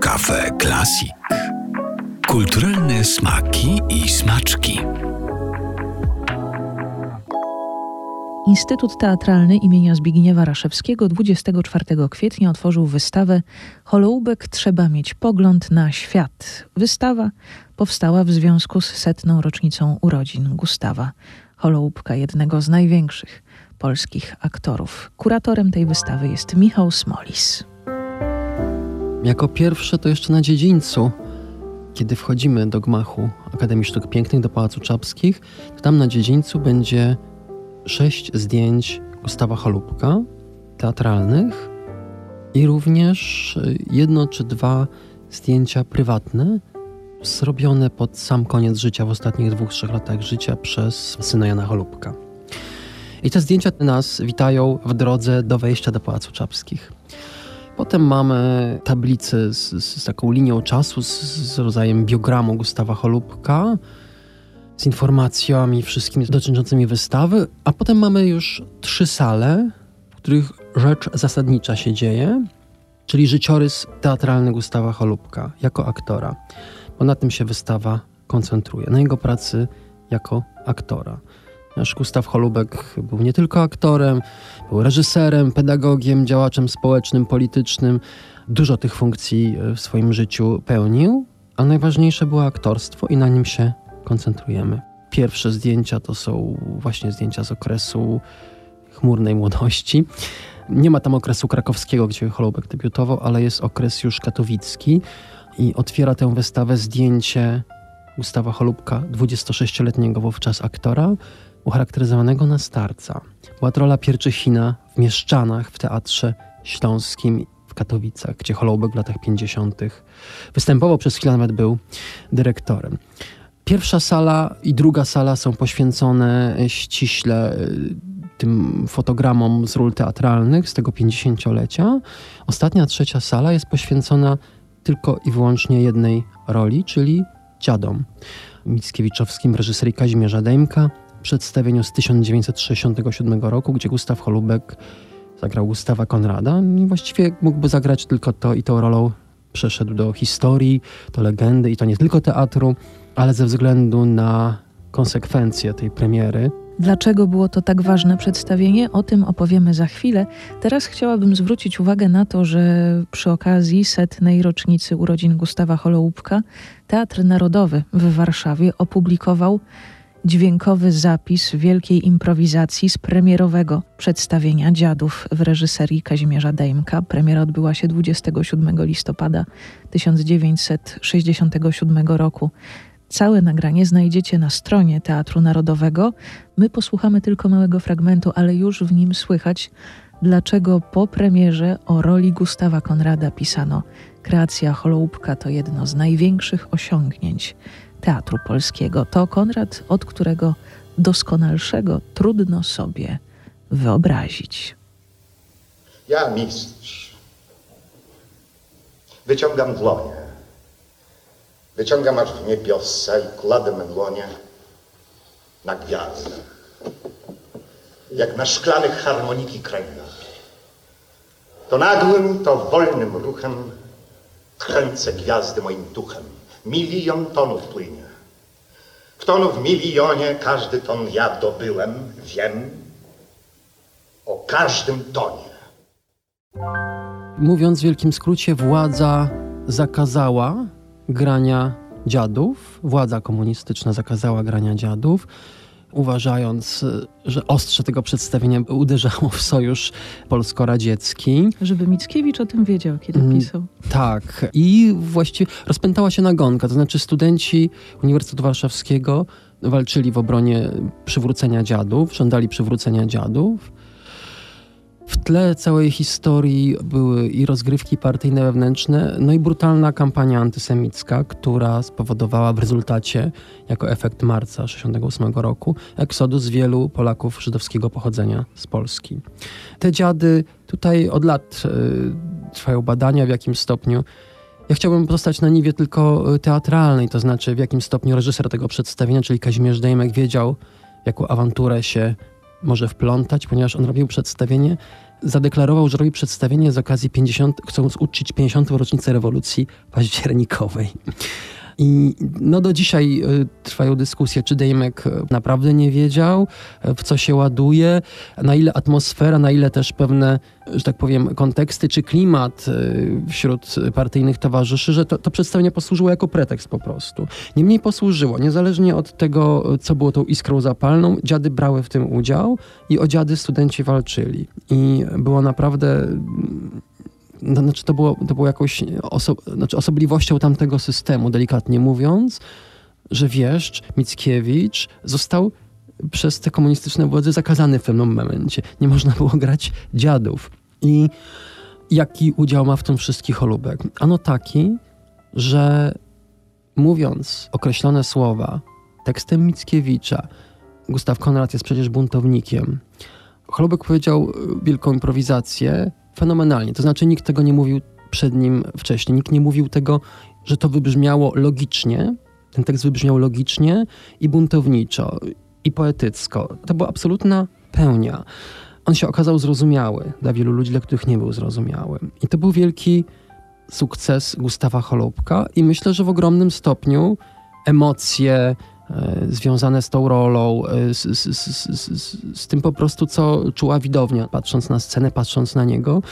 Kafe Klasik. Kulturalne smaki i smaczki. Instytut Teatralny imienia Zbigniewa Raszewskiego 24 kwietnia otworzył wystawę Holoubek trzeba mieć pogląd na świat. Wystawa powstała w związku z setną rocznicą urodzin Gustawa Holoubka, jednego z największych polskich aktorów. Kuratorem tej wystawy jest Michał Smolis. Jako pierwsze to jeszcze na dziedzińcu, kiedy wchodzimy do gmachu Akademii Sztuk Pięknych, do Pałacu Czapskich, to tam na dziedzińcu będzie sześć zdjęć Gustawa Holubka, teatralnych i również jedno czy dwa zdjęcia prywatne, zrobione pod sam koniec życia, w ostatnich dwóch, trzech latach życia przez syna Jana Holubka. I te zdjęcia nas witają w drodze do wejścia do Pałacu Czapskich. Potem mamy tablicę z, z, taką linią czasu, z, z rodzajem biogramu Gustawa Holubka, z informacjami wszystkimi dotyczącymi wystawy, a potem mamy już trzy sale, w których rzecz zasadnicza się dzieje, czyli życiorys teatralny Gustawa Holubka jako aktora, bo na tym się wystawa koncentruje, na jego pracy jako aktora. Nasz Gustaw Holubek był nie tylko aktorem, był reżyserem, pedagogiem, działaczem społecznym, politycznym. Dużo tych funkcji w swoim życiu pełnił, a najważniejsze było aktorstwo i na nim się koncentrujemy. Pierwsze zdjęcia to są właśnie zdjęcia z okresu chmurnej młodości. Nie ma tam okresu krakowskiego, gdzie Holubek debiutował, ale jest okres już katowicki i otwiera tę wystawę zdjęcie Gustawa Holubka, 26-letniego wówczas aktora, ucharakteryzowanego na starca. Była to rola Pierczychina w Mieszczanach w Teatrze Śląskim w Katowicach, gdzie Holubek w latach 50. występował, przez chwilę nawet był dyrektorem. Pierwsza sala i druga sala są poświęcone ściśle y, tym fotogramom z ról teatralnych z tego 50-lecia. Ostatnia, trzecia sala jest poświęcona tylko i wyłącznie jednej roli, czyli dziadom. Mickiewiczowskim reżyserii Kazimierza Dejmka, przedstawieniu z 1967 roku, gdzie Gustaw Holubek zagrał Gustawa Konrada i właściwie mógłby zagrać tylko to i tą rolą przeszedł do historii, do legendy i to nie tylko teatru, ale ze względu na konsekwencje tej premiery. Dlaczego było to tak ważne przedstawienie? O tym opowiemy za chwilę. Teraz chciałabym zwrócić uwagę na to, że przy okazji setnej rocznicy urodzin Gustawa Holoubka Teatr Narodowy w Warszawie opublikował dźwiękowy zapis wielkiej improwizacji z premierowego przedstawienia Dziadów w reżyserii Kazimierza Dejmka. Premiera odbyła się 27 listopada 1967 roku. Całe nagranie znajdziecie na stronie Teatru Narodowego. My posłuchamy tylko małego fragmentu, ale już w nim słychać, dlaczego po premierze o roli Gustawa Konrada pisano Kreacja Holoubka to jedno z największych osiągnięć teatru polskiego. To Konrad, od którego doskonalszego trudno sobie wyobrazić. Ja, mistrz, wyciągam dłonie Wyciągam aż w niebiosa i kładę me dłonie na gwiazdy, jak na szklanych harmoniki krainach. To nagłym, to wolnym ruchem kręcę gwiazdy moim duchem. Milion tonów płynie. W tonu w milionie każdy ton ja dobyłem, wiem o każdym tonie. Mówiąc w wielkim skrócie, władza zakazała grania dziadów. Władza komunistyczna zakazała grania dziadów, uważając, że ostrze tego przedstawienia uderzało w sojusz polsko-radziecki. Żeby Mickiewicz o tym wiedział, kiedy mm, pisał. Tak. I właściwie rozpętała się nagonka, to znaczy studenci Uniwersytetu Warszawskiego walczyli w obronie przywrócenia dziadów, żądali przywrócenia dziadów. W tle całej historii były i rozgrywki partyjne wewnętrzne, no i brutalna kampania antysemicka, która spowodowała w rezultacie, jako efekt marca 1968 roku, eksodus wielu Polaków żydowskiego pochodzenia z Polski. Te dziady, tutaj od lat y, trwają badania, w jakim stopniu ja chciałbym pozostać na niwie tylko y, teatralnej, to znaczy w jakim stopniu reżyser tego przedstawienia, czyli Kazimierz Dejmek, wiedział, jaką awanturę się może wplątać, ponieważ on robił przedstawienie zadeklarował, że robi przedstawienie z okazji 50, chcąc uczcić 50. rocznicę rewolucji październikowej. I no do dzisiaj y, trwają dyskusje, czy Dejmek y, naprawdę nie wiedział, y, w co się ładuje, na ile atmosfera, na ile też pewne, że tak powiem, konteksty czy klimat wśród partyjnych towarzyszy, że to, to przedstawienie posłużyło jako pretekst po prostu. Niemniej posłużyło, niezależnie od tego, co było tą iskrą zapalną, dziady brały w tym udział i o dziady studenci walczyli. I było naprawdę no, znaczy to było, to było jakąś oso znaczy osobliwością tamtego systemu, delikatnie mówiąc, że wieszcz, Mickiewicz został przez te komunistyczne władze zakazany w pewnym momencie. Nie można było grać dziadów. I jaki udział ma w tym wszystkich Holubek? Ano taki, że mówiąc określone słowa tekstem Mickiewicza, Gustaw Konrad jest przecież buntownikiem. Holubek powiedział wielką improwizację, fenomenalnie. To znaczy nikt tego nie mówił przed nim wcześniej. Nikt nie mówił tego, że to wybrzmiało logicznie. Ten tekst wybrzmiał logicznie i buntowniczo, i poetycko. To była absolutna pełnia. On się okazał zrozumiały dla wielu ludzi, dla których nie był zrozumiały. I to był wielki sukces Gustawa Holubka i myślę, że w ogromnym stopniu emocje, związane z tą rolą, e, z, z, z, z, tym po prostu, co czuła widownia, patrząc na scenę, patrząc na niego.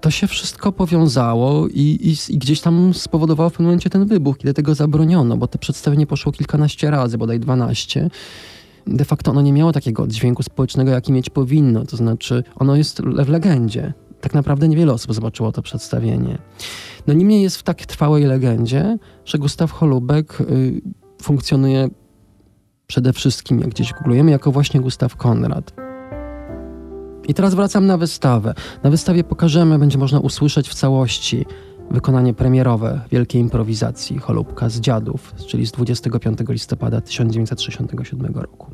To się wszystko powiązało i, i, i, gdzieś tam spowodowało w pewnym momencie ten wybuch, kiedy tego zabroniono, bo to przedstawienie poszło kilkanaście razy, bodaj dwanaście. De facto ono nie miało takiego dźwięku społecznego, jaki mieć powinno. To znaczy, ono jest w legendzie. Tak naprawdę niewiele osób zobaczyło to przedstawienie. No niemniej jest w tak trwałej legendzie, że Gustaw Holubek y, funkcjonuje przede wszystkim, jak gdzieś googlujemy, jako właśnie Gustaw Konrad. I teraz wracam na wystawę. Na wystawie pokażemy, będzie można usłyszeć w całości wykonanie premierowe wielkiej improwizacji Holubka z Dziadów, czyli z 25 listopada 1967 roku.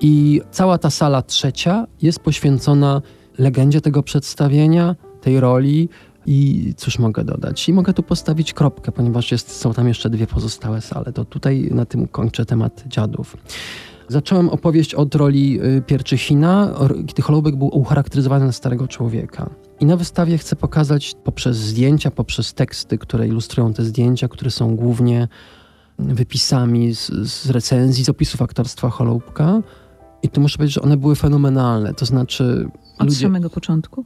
I cała ta sala trzecia jest poświęcona legendzie tego przedstawienia, tej roli, i cóż mogę dodać? I mogę tu postawić kropkę, ponieważ jest, są tam jeszcze dwie pozostałe sale. To tutaj na tym kończę temat dziadów. Zacząłem opowieść od roli y, Pierczychina, kiedy Holubek był ucharakteryzowany na starego człowieka. I na wystawie chcę pokazać poprzez zdjęcia, poprzez teksty, które ilustrują te zdjęcia, które są głównie wypisami z, z recenzji, z opisów aktorstwa Holubka. I tu muszę powiedzieć, że one były fenomenalne. To znaczy. Od ludzie... samego początku?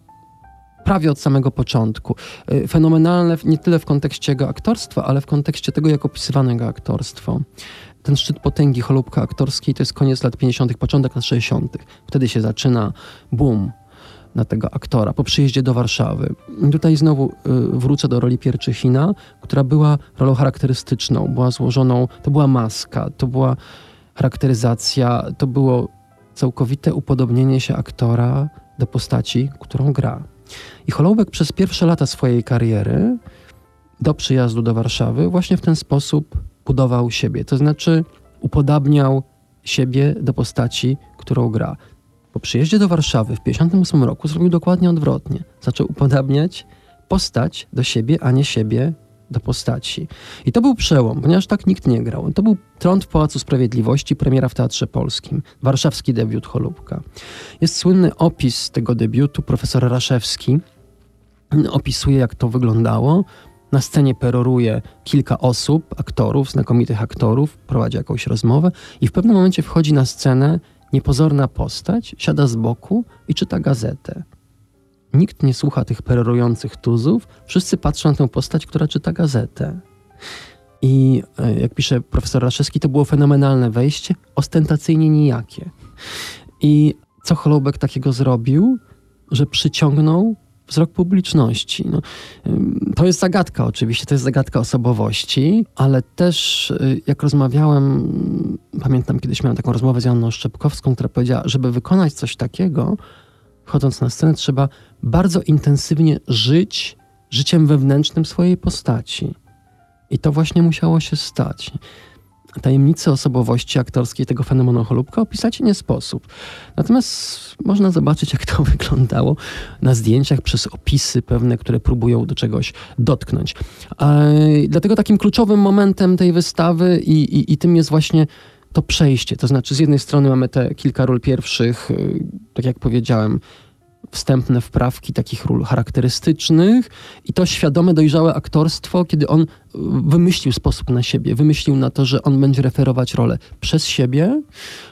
Prawie od samego początku. Y, fenomenalne nie tyle w kontekście jego aktorstwa, ale w kontekście tego, jak opisywano jego aktorstwo. Ten szczyt potęgi cholubka aktorskiej to jest koniec lat 50., początek lat 60. Wtedy się zaczyna boom na tego aktora po przyjeździe do Warszawy. I tutaj znowu y, wrócę do roli Pierczychina, która była rolą charakterystyczną, była złożoną, to była maska, to była charakteryzacja, to było całkowite upodobnienie się aktora do postaci, którą gra. I Holoubek przez pierwsze lata swojej kariery do przyjazdu do Warszawy właśnie w ten sposób budował siebie. To znaczy upodabniał siebie do postaci, którą gra. Po przyjeździe do Warszawy w 1958 roku zrobił dokładnie odwrotnie. Zaczął upodabniać postać do siebie, a nie siebie do postaci. I to był przełom, ponieważ tak nikt nie grał. To był Trąd w Pałacu Sprawiedliwości, premiera w Teatrze Polskim, warszawski debiut Holubka. Jest słynny opis tego debiutu, profesor Raszewski opisuje, jak to wyglądało. Na scenie peroruje kilka osób, aktorów, znakomitych aktorów, prowadzi jakąś rozmowę i w pewnym momencie wchodzi na scenę niepozorna postać, siada z boku i czyta gazetę. Nikt nie słucha tych perorujących tuzów, wszyscy patrzą na tę postać, która czyta gazetę. I e, jak pisze profesor Raszewski, to było fenomenalne wejście, ostentacyjnie nijakie. I co Holubek takiego zrobił, że przyciągnął wzrok publiczności. No, to jest zagadka oczywiście, to jest zagadka osobowości, ale też y, jak rozmawiałem, pamiętam kiedyś miałem taką rozmowę z Janną Szczepkowską, która powiedziała, żeby wykonać coś takiego, wchodząc na scenę, trzeba bardzo intensywnie żyć życiem wewnętrznym swojej postaci. I to właśnie musiało się stać. Tajemnice osobowości aktorskiej tego fenomenu Holubka opisać nie sposób. Natomiast można zobaczyć, jak to wyglądało na zdjęciach przez opisy pewne, które próbują do czegoś dotknąć. Dlatego takim kluczowym momentem tej wystawy i, i, i tym jest właśnie to przejście. To znaczy, z jednej strony mamy te kilka ról pierwszych, y, tak jak powiedziałem, wstępne wprawki takich ról charakterystycznych i to świadome, dojrzałe aktorstwo, kiedy on y, wymyślił sposób na siebie, wymyślił na to, że on będzie referować rolę przez siebie,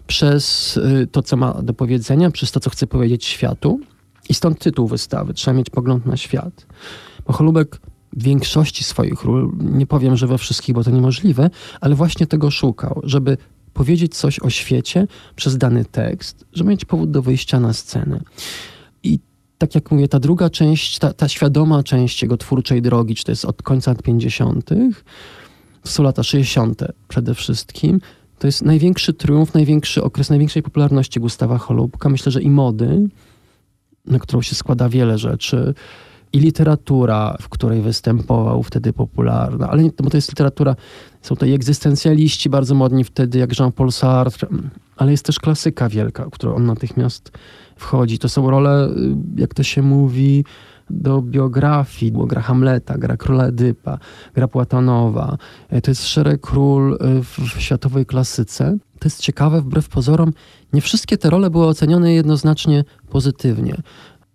przez y, to, co ma do powiedzenia, przez to, co chce powiedzieć światu. I stąd tytuł wystawy. Trzeba mieć pogląd na świat. Bo Holubek w większości swoich ról, nie powiem, że we wszystkich, bo to niemożliwe, ale właśnie tego szukał, żeby powiedzieć coś o świecie przez dany tekst, żeby mieć powód do wyjścia na scenę. I tak jak mówię, ta druga część, ta, ta świadoma część jego twórczej drogi, czy to jest od końca lat 50., to są lata 60. przede wszystkim, to jest największy triumf, największy okres największej popularności Gustawa Holubka. Myślę, że i mody, na którą się składa wiele rzeczy, i literatura, w której występował wtedy popularna, ale nie, bo to jest literatura, są to i egzystencjaliści bardzo modni wtedy, jak Jean-Paul Sartre, ale jest też klasyka wielka, którą on natychmiast wchodzi. To są role, y, jak to się mówi, do biografii, bo gra Hamleta, gra Króla Edypa, gra Płatonowa. E, to jest szereg ról y, w światowej klasyce. To jest ciekawe, wbrew pozorom, nie wszystkie te role były ocenione jednoznacznie pozytywnie.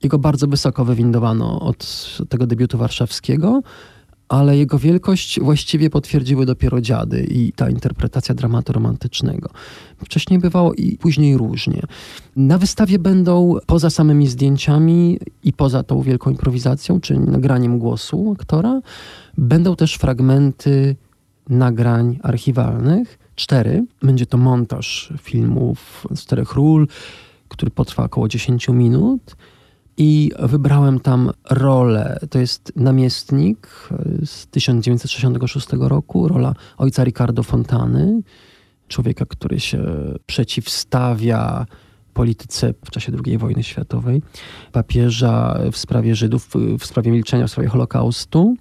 Jego bardzo wysoko wywindowano od tego debiutu warszawskiego, ale jego wielkość właściwie potwierdziły dopiero dziady i ta interpretacja dramatu romantycznego. Wcześniej bywało i później różnie. Na wystawie będą poza samymi zdjęciami i poza tą wielką improwizacją, czy nagraniem głosu aktora, będą też fragmenty nagrań archiwalnych. Cztery. Będzie to montaż filmów z czterech ról, który potrwa około 10 minut i wybrałem tam rolę. To jest namiestnik z 1966 roku, rola ojca Ricardo Fontany, człowieka, który się przeciwstawia polityce w czasie II wojny światowej, papieża w sprawie Żydów, w sprawie milczenia, w sprawie Holokaustu.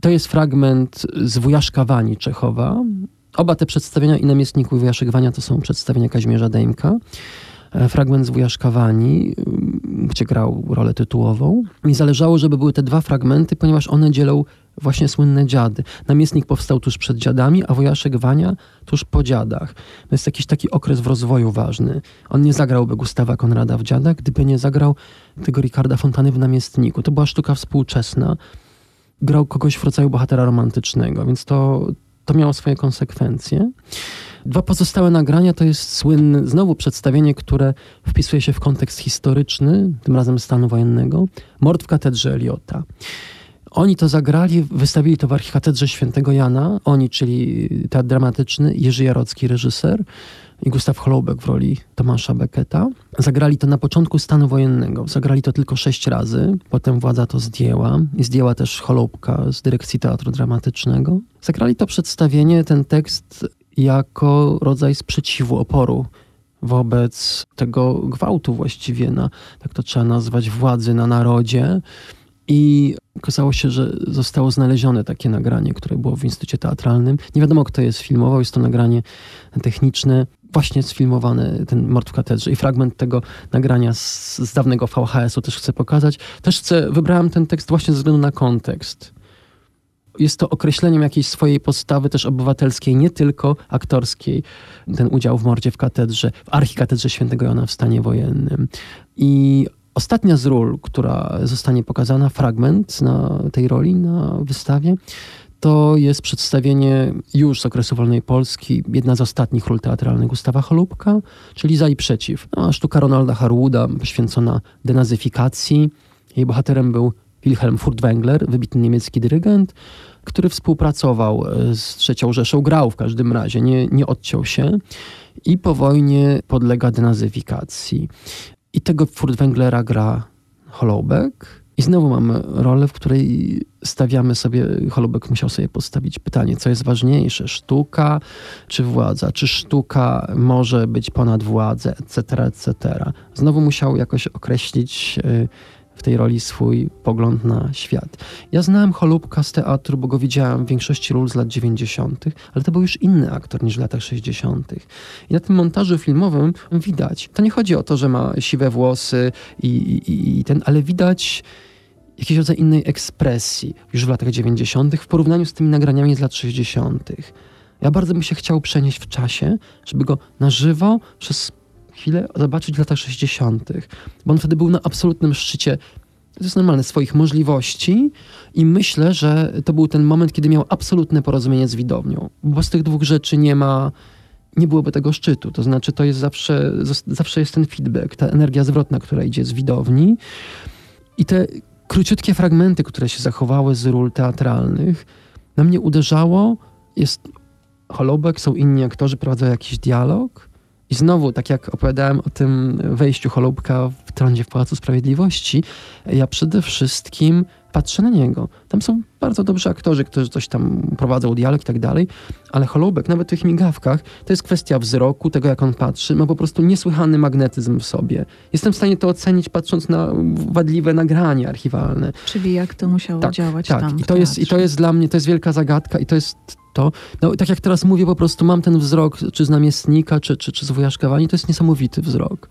To jest fragment z Wujaszka Wani Czechowa. Oba te przedstawienia i Namiestniku i Wujaszek Wania to są przedstawienia Kazimierza Dejmka. E, fragment z Wujaszka Wani, gdzie grał rolę tytułową. Mi zależało, żeby były te dwa fragmenty, ponieważ one dzielą właśnie słynne dziady. Namiestnik powstał tuż przed dziadami, a Wojaszek Wania tuż po dziadach. To jest jakiś taki okres w rozwoju ważny. On nie zagrałby Gustawa Konrada w dziadach, gdyby nie zagrał tego Ricarda Fontany w Namiestniku. To była sztuka współczesna. Grał kogoś w rodzaju bohatera romantycznego, więc to, to miało swoje konsekwencje. Dwa pozostałe nagrania to jest słynne znowu przedstawienie, które wpisuje się w kontekst historyczny, tym razem stanu wojennego. Mord w katedrze Eliota. Oni to zagrali, wystawili to w Archikatedrze Świętego Jana. Oni, czyli teatr dramatyczny, Jerzy Jarocki, reżyser i Gustaw Holoubek w roli Tomasza Becketa. Zagrali to na początku stanu wojennego. Zagrali to tylko sześć razy. Potem władza to zdjęła. I zdjęła też Holoubka z dyrekcji Teatru Dramatycznego. Zagrali to przedstawienie, ten tekst jako rodzaj sprzeciwu, oporu wobec tego gwałtu właściwie na, tak to trzeba nazwać, władzy na narodzie. I okazało się, że zostało znalezione takie nagranie, które było w Instytucie Teatralnym. Nie wiadomo, kto je sfilmował, jest to nagranie techniczne, właśnie sfilmowany ten mord w katedrze i fragment tego nagrania z, z dawnego VHS-u też chcę pokazać. Też chcę, wybrałem ten tekst właśnie ze względu na kontekst jest to określeniem jakiejś swojej postawy też obywatelskiej, nie tylko aktorskiej. Ten udział w mordzie w katedrze, w archikatedrze świętego Jana w stanie wojennym. I ostatnia z ról, która zostanie pokazana, fragment na tej roli na wystawie, to jest przedstawienie już z okresu wolnej Polski, jedna z ostatnich ról teatralnych Gustawa Holubka, czyli Za i Przeciw. No, sztuka Ronalda Harwooda poświęcona denazyfikacji. Jej bohaterem był Wilhelm Furtwängler, wybitny niemiecki dyrygent, który współpracował e, z trzecią Rzeszą, grał w każdym razie, nie, nie odciął się i po wojnie podlega denazyfikacji. I tego Furtwänglera gra Holoubek. I znowu mamy rolę, w której stawiamy sobie, Holubek musiał sobie postawić pytanie, co jest ważniejsze, sztuka czy władza? Czy sztuka może być ponad władzę, etc., etc. Znowu musiał jakoś określić e, w tej roli swój pogląd na świat. Ja znałem Holubka z teatru, bo go widziałem w większości ról z lat 90., ale to był już inny aktor niż w latach 60. I na tym montażu filmowym widać, to nie chodzi o to, że ma siwe włosy i, i, i ten, ale widać jakiś rodzaj innej ekspresji już w latach 90. w porównaniu z tymi nagraniami z lat 60. Ja bardzo bym się chciał przenieść w czasie, żeby go na żywo przez chwilę zobaczyć w latach 60., bo on wtedy był na absolutnym szczycie to jest normalne, swoich możliwości i myślę, że to był ten moment, kiedy miał absolutne porozumienie z widownią, bo z tych dwóch rzeczy nie ma, nie byłoby tego szczytu. To znaczy, to jest zawsze, zawsze jest ten feedback, ta energia zwrotna, która idzie z widowni i te króciutkie fragmenty, które się zachowały z ról teatralnych, na mnie uderzało, jest Holubek, są inni aktorzy, prowadzą jakiś dialog i znowu, tak jak opowiadałem o tym wejściu Holubka trądzie w Pałacu Sprawiedliwości, ja przede wszystkim patrzę na niego. Tam są bardzo dobrzy aktorzy, którzy coś tam prowadzą dialog i tak dalej, ale Holubek, nawet w tych migawkach, to jest kwestia wzroku, tego jak on patrzy, ma po prostu niesłychany magnetyzm w sobie. Jestem w stanie to ocenić patrząc na wadliwe nagrania archiwalne. Czyli jak to musiało tak, działać tak. tam I to, jest, I to jest dla mnie, to jest wielka zagadka i to jest to, no, tak jak teraz mówię, po prostu mam ten wzrok, czy z namiestnika, czy, czy, czy z wujaszkawani, to jest niesamowity wzrok.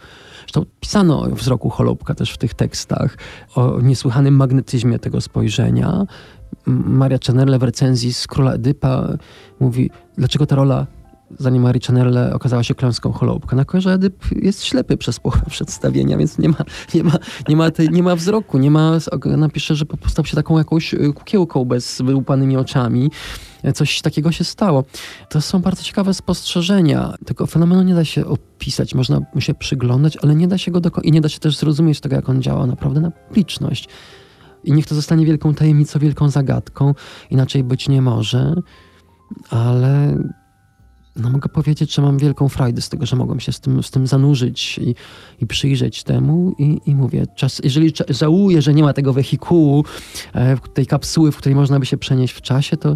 Zresztą pisano o wzroku Holubka też w tych tekstach, o niesłychanym magnetyzmie tego spojrzenia. Maria Czanerle w recenzji z Króla Edypa mówi, dlaczego ta rola zanim Marie Chanelle okazała się klęską Holubka. Na że Edyp jest ślepy przez połowę przedstawienia, więc nie ma, nie ma, nie ma, tej, nie ma wzroku, nie ma, napisze, że stał się taką jakąś y, kukiełką bez wyłupanymi oczami. Coś takiego się stało. To są bardzo ciekawe spostrzeżenia. Tego fenomenu nie da się opisać, można mu się przyglądać, ale nie da się go i nie da się też zrozumieć tego, jak on działa naprawdę na publiczność. I niech to zostanie wielką tajemnicą, wielką zagadką. Inaczej być nie może, ale no mogę powiedzieć, że mam wielką frajdę z tego, że mogłem się z tym, z tym zanurzyć i, i przyjrzeć temu i, i mówię, czas, jeżeli żałuję, że nie ma tego wehikułu, e, tej kapsuły, w której można by się przenieść w czasie, to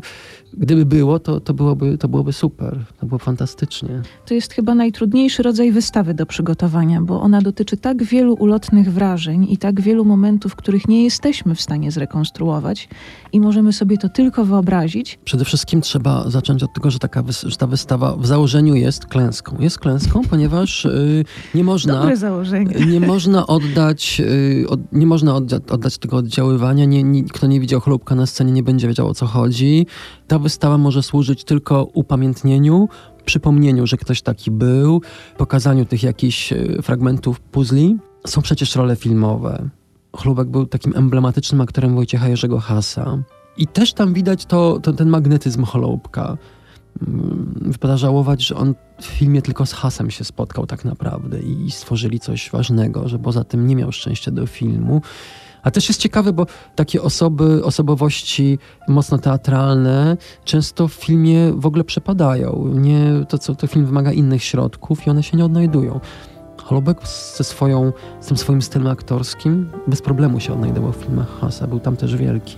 gdyby było, to, to, byłoby, to byłoby super, to było fantastycznie. To jest chyba najtrudniejszy rodzaj wystawy do przygotowania, bo ona dotyczy tak wielu ulotnych wrażeń i tak wielu momentów, których nie jesteśmy w stanie zrekonstruować i możemy sobie to tylko wyobrazić. Przede wszystkim trzeba zacząć od tego, że, taka, że ta wystawa w założeniu jest klęską. Jest klęską, ponieważ yy, nie można... Założenie. Nie można oddać, yy, od, nie można oddać tego oddziaływania. Nie, nie, kto nie widział chlubka na scenie, nie będzie wiedział o co chodzi. Ta wystawa może służyć tylko upamiętnieniu, przypomnieniu, że ktoś taki był, pokazaniu tych jakichś e, fragmentów puzli. Są przecież role filmowe. Chlubek był takim emblematycznym aktorem Wojciecha Jerzego Hasa. I też tam widać to, to ten magnetyzm Holubka. Mm, wypada żałować, że on w filmie tylko z Hasem się spotkał tak naprawdę i stworzyli coś ważnego, że poza tym nie miał szczęścia do filmu. A też jest ciekawe, bo takie osoby, osobowości mocno teatralne często w filmie w ogóle przepadają. Nie, to, co, to film wymaga innych środków i one się nie odnajdują. Holubek ze swoją, z tym swoim stylem aktorskim bez problemu się odnajdował w filmach Hasa. Był tam też wielki.